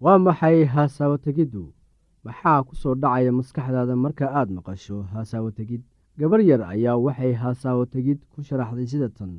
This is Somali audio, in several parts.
waa maxay hasaawo tegiddu maxaa ku soo dhacaya maskaxdaada marka aad maqasho hasaawo tegid gabar yar ayaa waxay hasaawo tegid ku sharaxday sida tan.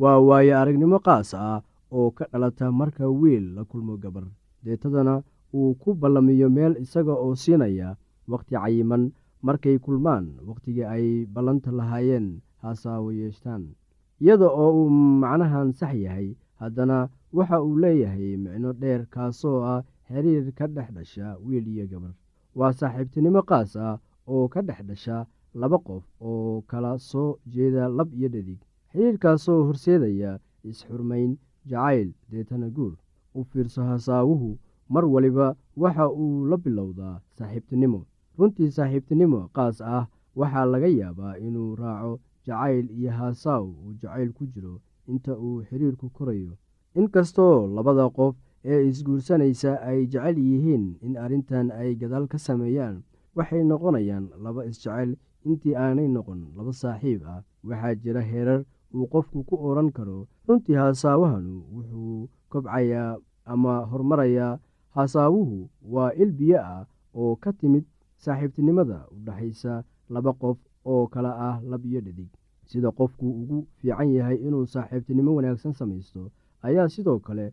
Waa waayo aragnimo qaas ah oo ka dhalata marka wiil la kulmo gabar. Deetadana uu ku ballamiyo meel isaga oo siinaya wakhti cayiman. Markay kulmaan wakhtigii ay ballanta lahaayeen hasaawo yeeshtaan. Iyada oo uu macnahan sax yahay haddana waxa uu leeyahay micno dheer kaasoo ah xiriir ka dhex dhasha wiil iyo gabar. Waa saaxiibtinimo qaas ah oo ka dhex dhasha laba qof oo kala soo jeeda lab iyo dhadig. Xiriirkaasoo horseedaya is-xurmayn jacayl deetana guur. U fiirso hasaawuhu mar waliba waxa uu la bilowdaa saaxiibtinimo. Runtii saaxiibtinimo qaas ah waxaa laga yaabaa inuu raaco jacayl iyo haasaaw uu jacayl ku jiro inta uu xiriirku korayo. Inkastoo labada qof ee isguursanaysa ay jecel yihiin in arrintan ay gadaal ka sameeyaan. Waxay noqonayaan laba isjecel intii aanay noqon laba saaxiib ah. Waxaa jira heerar uu qofku ku odhan karo. Runtii haasaawahanu wuxuu kobcayaa ama horumarayaa haasaawuhu waa il biyo ah oo ka timid saaxiibtinimada u dhexaysa laba qof oo kala ah lab iyo dhadig. Sida qofku ugu fiican yahay inuu saaxiibtinimo wanaagsan samaysto ayaa sidoo kale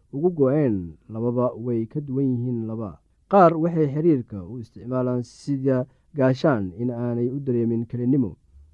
ugu go-een lababa way ka duwan yihiin laba. Qaar waxay xiriirka u isticmaalaan sida gaashaan in aanay u dareemin kelinimo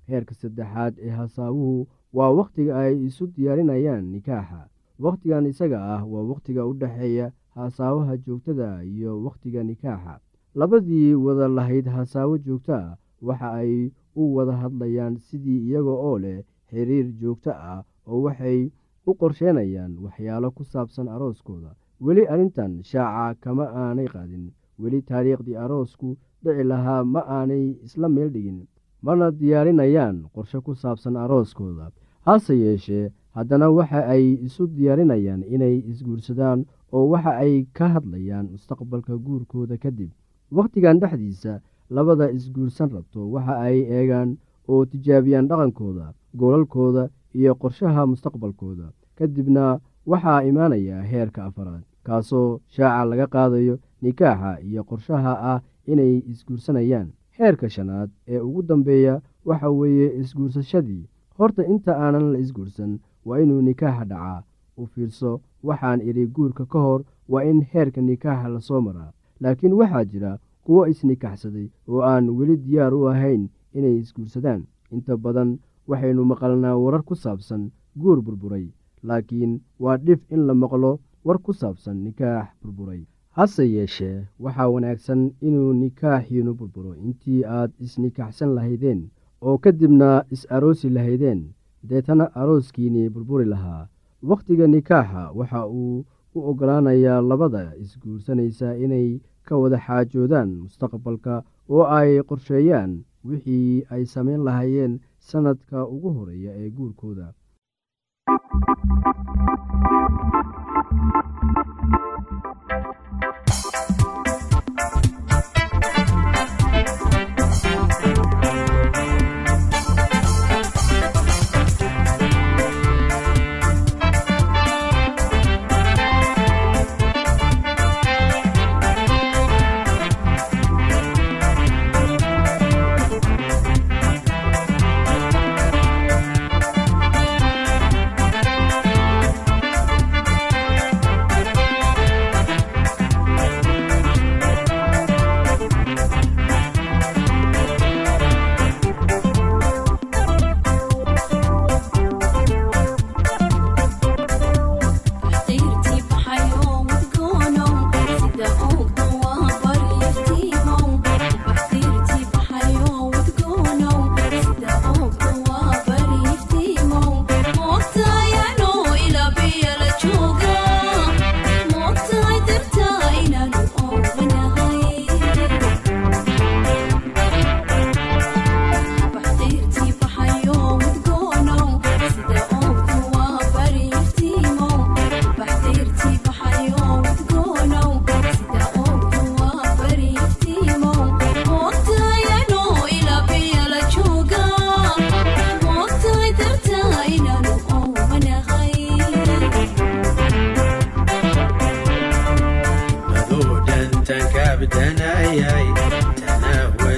heerka saddexaad ee hasaawuhu waa wakhtiga ay isu diyaarinayaan nikaaxa. Wakhtigan isaga ah waa wakhtiga u dhexeeya hasaawaha joogtada iyo wakhtiga nikaaxa. Labadii wada lahayd hasaawo joogto ah waxa ay u wada hadlayaan sidii iyaga oo leh xiriir joogto ah oo waxay u qorsheenayaan waxyaalo ku saabsan arooskooda weli arrintan shaaca kama aanay qaadin. Weli taariikhdii aroosku dhici lahaa ma aanay isla meel dhigin. Mana diyaarinayaan qorshe ku saabsan arooskooda hase yeeshee haddana waxa ay isu diyaarinayaan inay isguursadaan oo waxa ay ka hadlayaan mustaqbalka guurkooda kadib wakhtigan dhexdiisa labada isguursan rabto waxa ay eegaan oo tijaabiyaan dhaqankooda goolalkooda iyo qorshaha mustaqbalkooda. Kadibna waxaa imaanaya heerka afaraad kaasoo shaaca laga qaadayo nikaaxa iyo qorshaha ah inay isguursanayaan. Heerka shanaad ee ugu dambeeya waxa weeye isguursashadii. Horta inta aanan la isguursan waa inuu nikaaxa dhacaa. U fiirso waxaan idhi guurka ka hor waa in heerka nikaaxa la soo maraa. Laakiin waxaa jira kuwo isnikaxsaday oo aan weli diyaar u ahayn inay isguursadaan. Inta badan waxaynu maqalnaa warar ku saabsan guur burburay laakiin waa dhif in la maqlo war ku saabsan nikaax burburay. Hase yeeshee waxaa wanaagsan inuu nikaaxiinu burburo. Intii aad isnikaxsan lahaydeen oo kadibna is-aroosi lahaydeen deetana arooskiinii burburi lahaa. Wakhtiga nikaaxa waxa uu u ogolaanayaa labada isguursanaysa inay ka wada xaajoodaan mustaqbalka oo ay qorsheeyaan wixii ay samayn lahaayeen sannadka ugu horreeya ee guurkooda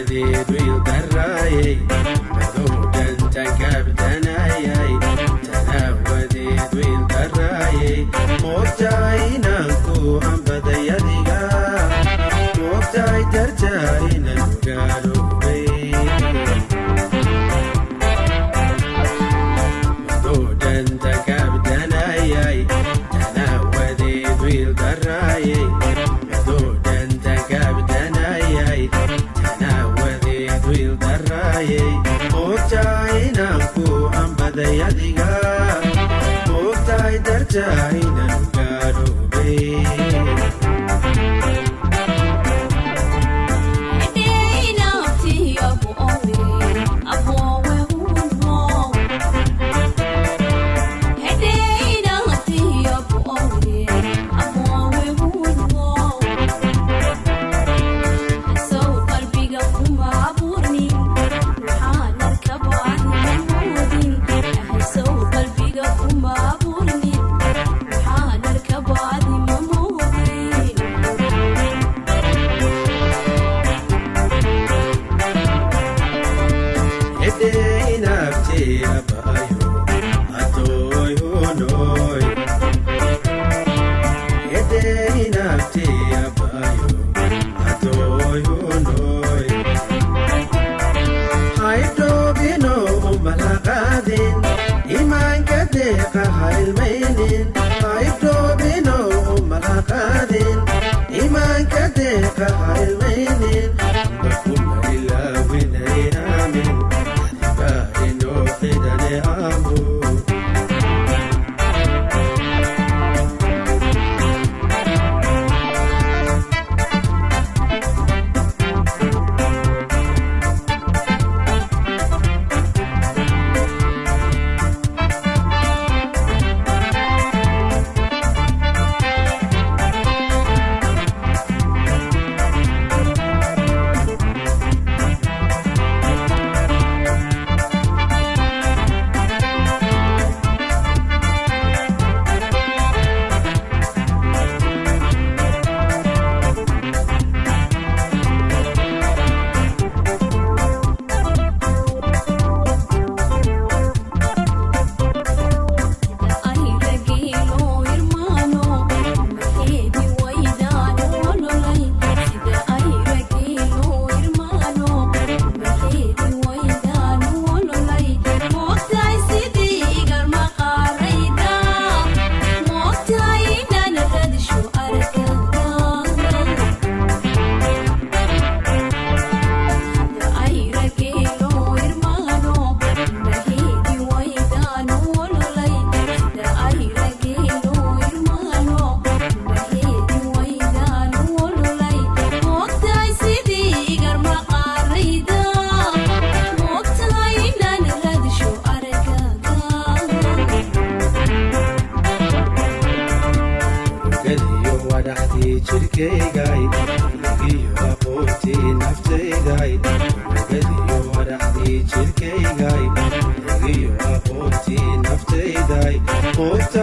sideed wiil darayay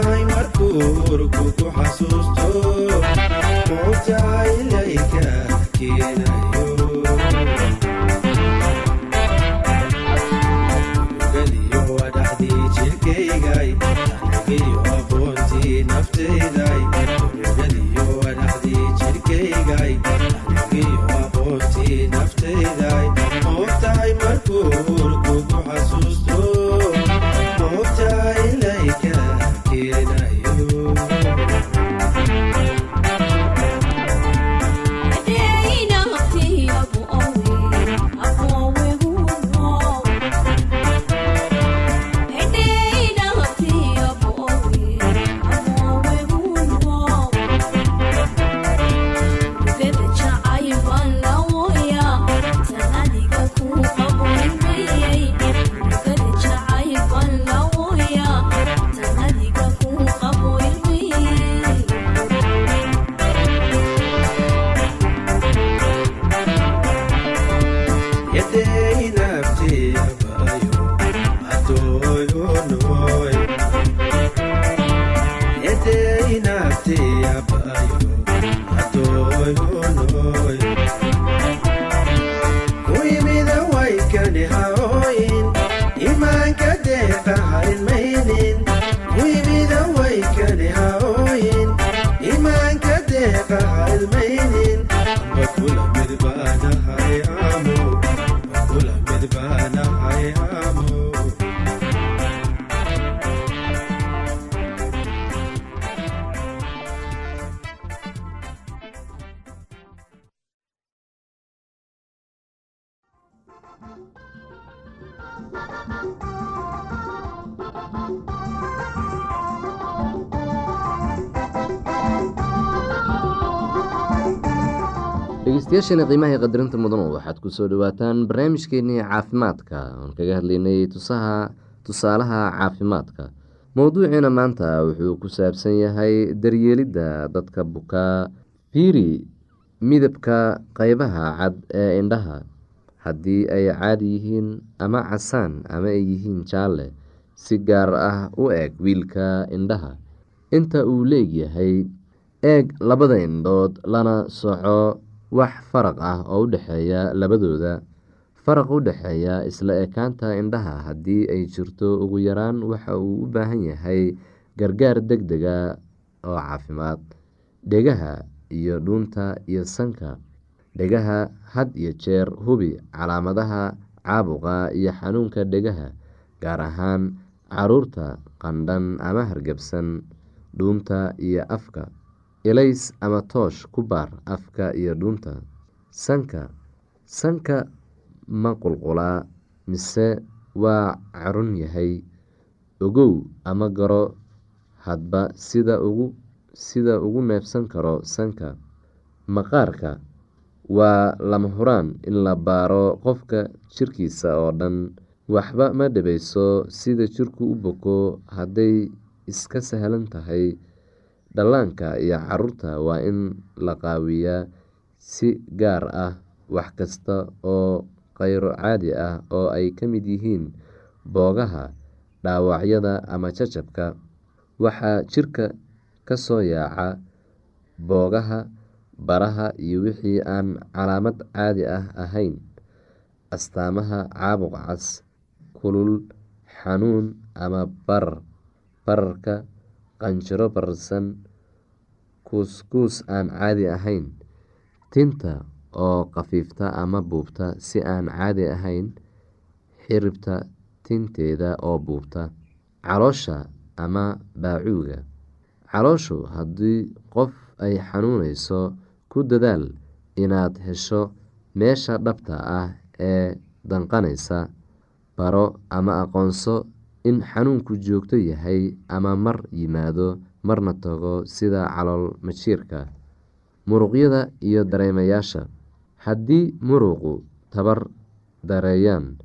moogtahay markuu urku ku xasuusto. Moogtahay layka dhegeystayaasheena qiimaha qadarinta mudanu waxaad ku soo dhawaataan barnaamijkeenii caafimaadka. Oon kaga hadlaynay tusaha tusaalaha caafimaadka. Mowduuciina maanta wuxuu ku saabsan yahay daryeelidda dadka bukaa fiiri midabka qeybaha cad ee indhaha haddii ay caadi yihiin ama casaan ama ay yihiin jaalle si gaar ah u eg wiilka indhaha. Inta uu leegyahay eeg labada indhood lana soco wax faraq ah oo u dhexeeya labadooda. Faraq u dhexeeya isla ekaanta indhaha haddii ay jirto ugu yaraan waxa uu u baahan yahay gargaar deg dega oo caafimaad dhegaha iyo dhuunta iyo sanka dhegaha had iyo jeer hubi calaamadaha caabuqa iyo xanuunka dhegaha gaar ahaan carruurta qandhan ama hargebsan dhuunta iyo afka ilays ama toosh ku baar afka iyo dhuunta sanka sanka ma qulqulaa mise waa carun yahay ogow ama garo hadba sida ugu sida ugu neefsan karo sanka maqaarka waa lama huraan in la baaro qofka jirkiisa oo dhan. Waxba ma dhibayso sida jirku u boko hadday iska sahlan tahay. Dhallaanka iyo carruurta waa in la qaawiyaa si gaar ah wax kasta oo kheyro caadi ah oo ay ka mid yihiin boogaha dhaawacyada ama jajabka. Waxaa jirka ka soo yaaca boogaha baraha iyo wixii aan calaamad caadi ah ahayn. Astaamaha caabuq cas kulul xanuun ama barar bararka qanjiro bararsan kuuskuus aan caadi ahayn tinta oo khafiifta ama buubta si aan caadi ahayn xiribta tinteeda oo buubta caloosha ama baacuuga calooshu haddii qof ay xanuuneyso ku dadaal inaad hesho meesha dhabta ah ee danqaneysa baro ama aqoonso in xanuunku joogto yahay ama mar yimaado marna tago sida calool majiirka muruqyada iyo dareemayaasha. Haddii muruqu tabar dareeyaan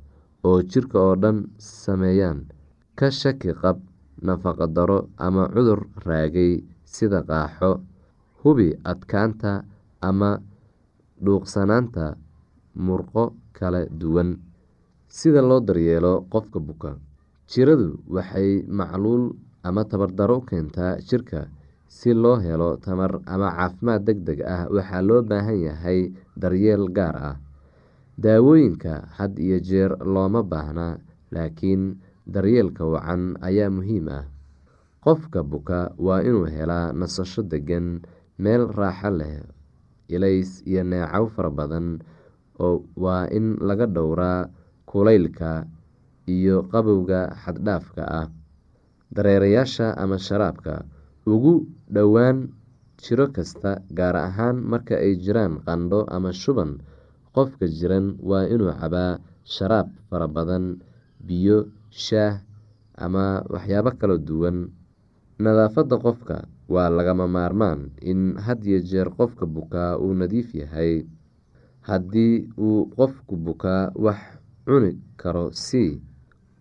oo jirka oo dhan sameeyaan ka shaki qab nafaqo daro ama cudur raagay sida qaaxo hubi adkaanta ama dhuuqsanaanta murqo kala duwan. Sida loo daryeelo qofka buka jiradu waxay macluul ama tabardaro u keentaa jirka si loo helo tamar ama caafimaad deg deg ah. Waxaa loo baahan yahay daryeel gaar ah daawooyinka had iyo jeer looma baahna laakiin daryeelka wacan ayaa muhiim ah. Qofka buka waa inuu helaa nasasho degan meel raaxo leh ilays iyo neecow fara badan waa in laga dhowraa kulaylka iyo qabowga xaddhaafka ah. Dareerayaasha ama sharaabka ugu dhowaan jiro kasta gaar ahaan marka ay jiraan qandho ama shuban qofka jiran waa inuu cabaa sharaab fara badan biyo shaah ama waxyaabo kala duwan. Nadaafadda qofka waa lagama maarmaan in had iyo jeer qofka bukaa uu nadiif yahay. Haddii uu qofku bukaa wax cuni karo si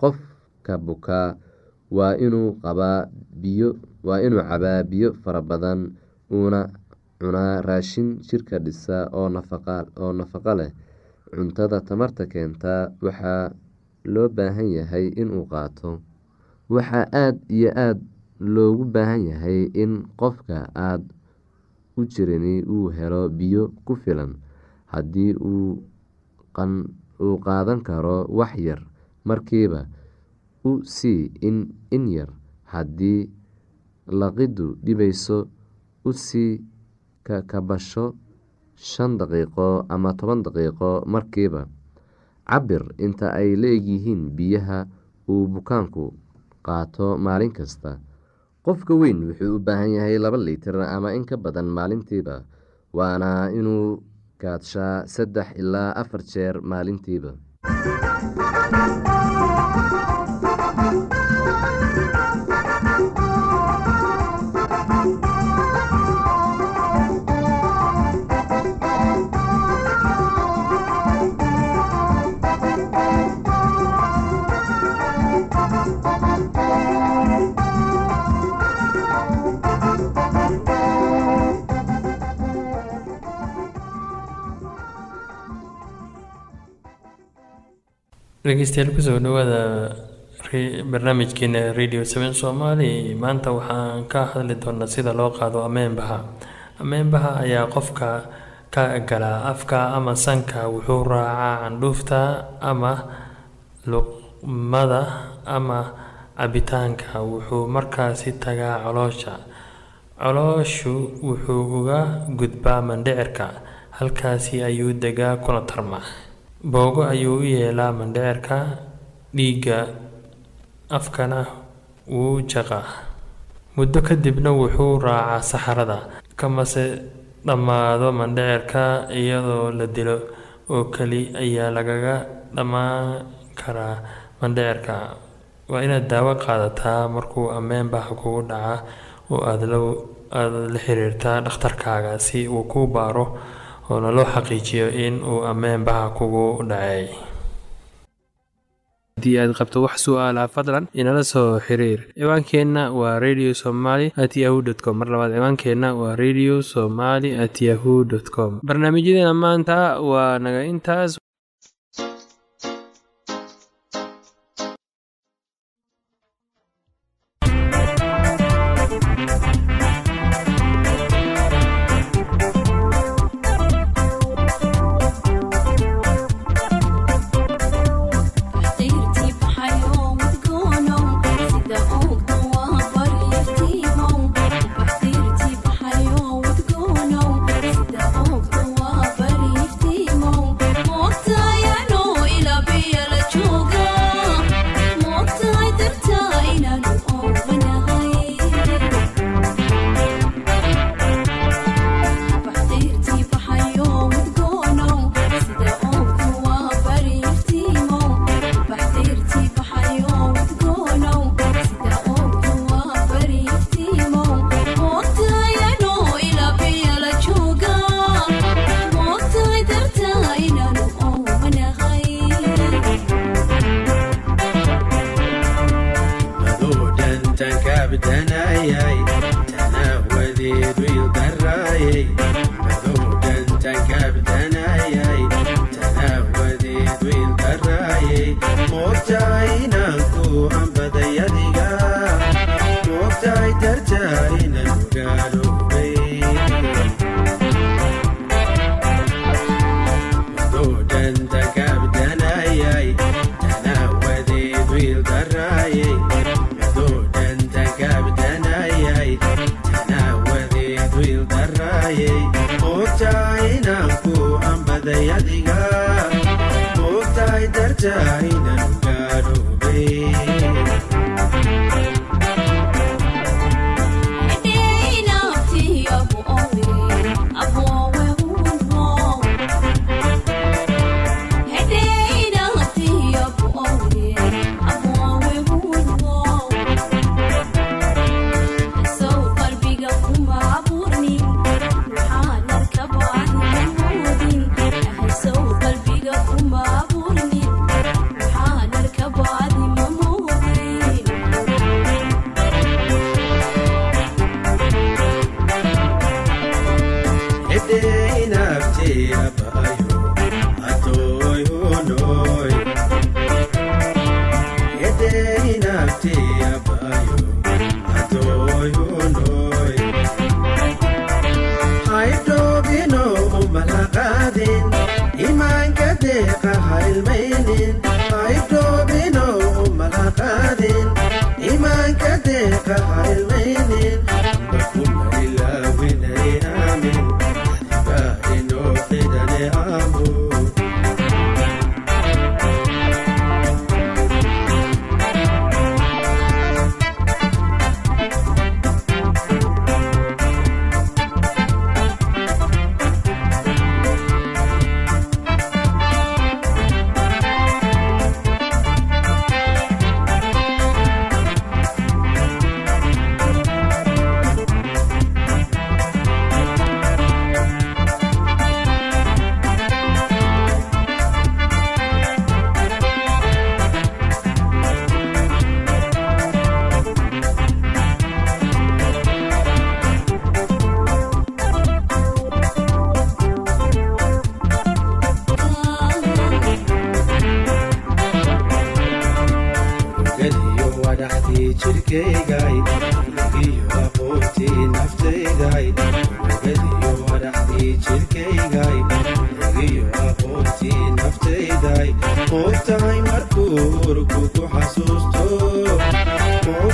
qofka bukaa waa inuu cabaa biyo fara badan uuna cunaa raashin jirka dhisa oo nafaqo leh. Cuntada tamarta keenta waxaa loo baahan yahay inuu qaato. Waxaa aada iyo aada loogu baahan yahay in qofka aada u jirani uu helo biyo ku filan haddii uu qaadan karo wax yar markiiba u sii in yar. Haddii laqiddu dhibayso u sii kakabasho shan daqiiqo ama toban daqiiqo markiiba cabir inta ay la-egyihiin biyaha uu bukaanku qaato maalin kasta qofka weyn wuxuu u baahan yahay laba litir ama in ka badan maalintiiba waana inuu kaadshaa saddex ilaa afar jeer maalintiiba dhegeystayaal ku soo dhawaada barnaamijkeena radio seven soomaali maanta waxaan ka hadli doonaa sida loo qaado ameenbaha ameenbaha ayaa qofka ka galaa afka ama sanka. Wuxuu raacaa candhuufta ama luqmada ama cabitaanka. Wuxuu markaasi tagaa caloosha calooshu wuxuu uga gudbaa mandhicirka halkaasi ayuu degaa kuna tarmaa boogo ayuu u yeelaa mandhicirka dhiigga afkana wuu jaqaa. Muddo kadibna wuxuu raacaa saxarada kamase dhammaado mandhicirka iyadoo la dilo oo keli ayaa lagaga dhammaan karaa mandhicirka waa inaad daawo qaadataa markuu ameenbaha kugu dhaca oo aada la xiriirtaa dhakhtarkaaga si uu kuu baaro oo naloo xaqiijiyo in uu ameenbaha kugu dhacay. Haddii aad qabto wax su'aala fadlan inala soo xiriir. Ciwaankeenna waa radio somaly at yahu dt com. Mar labaad ciwaankeenna waa radio somaly at yahu dt com. Barnaamijyadeena maanta waa naga intaas moogtahay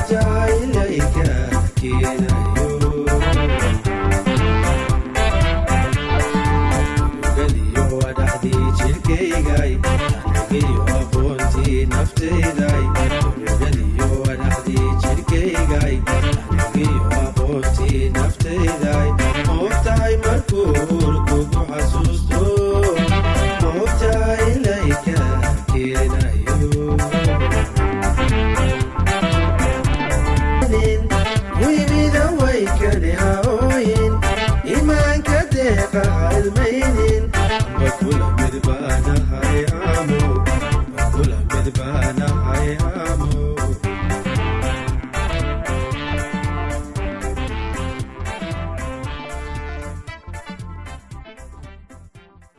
urku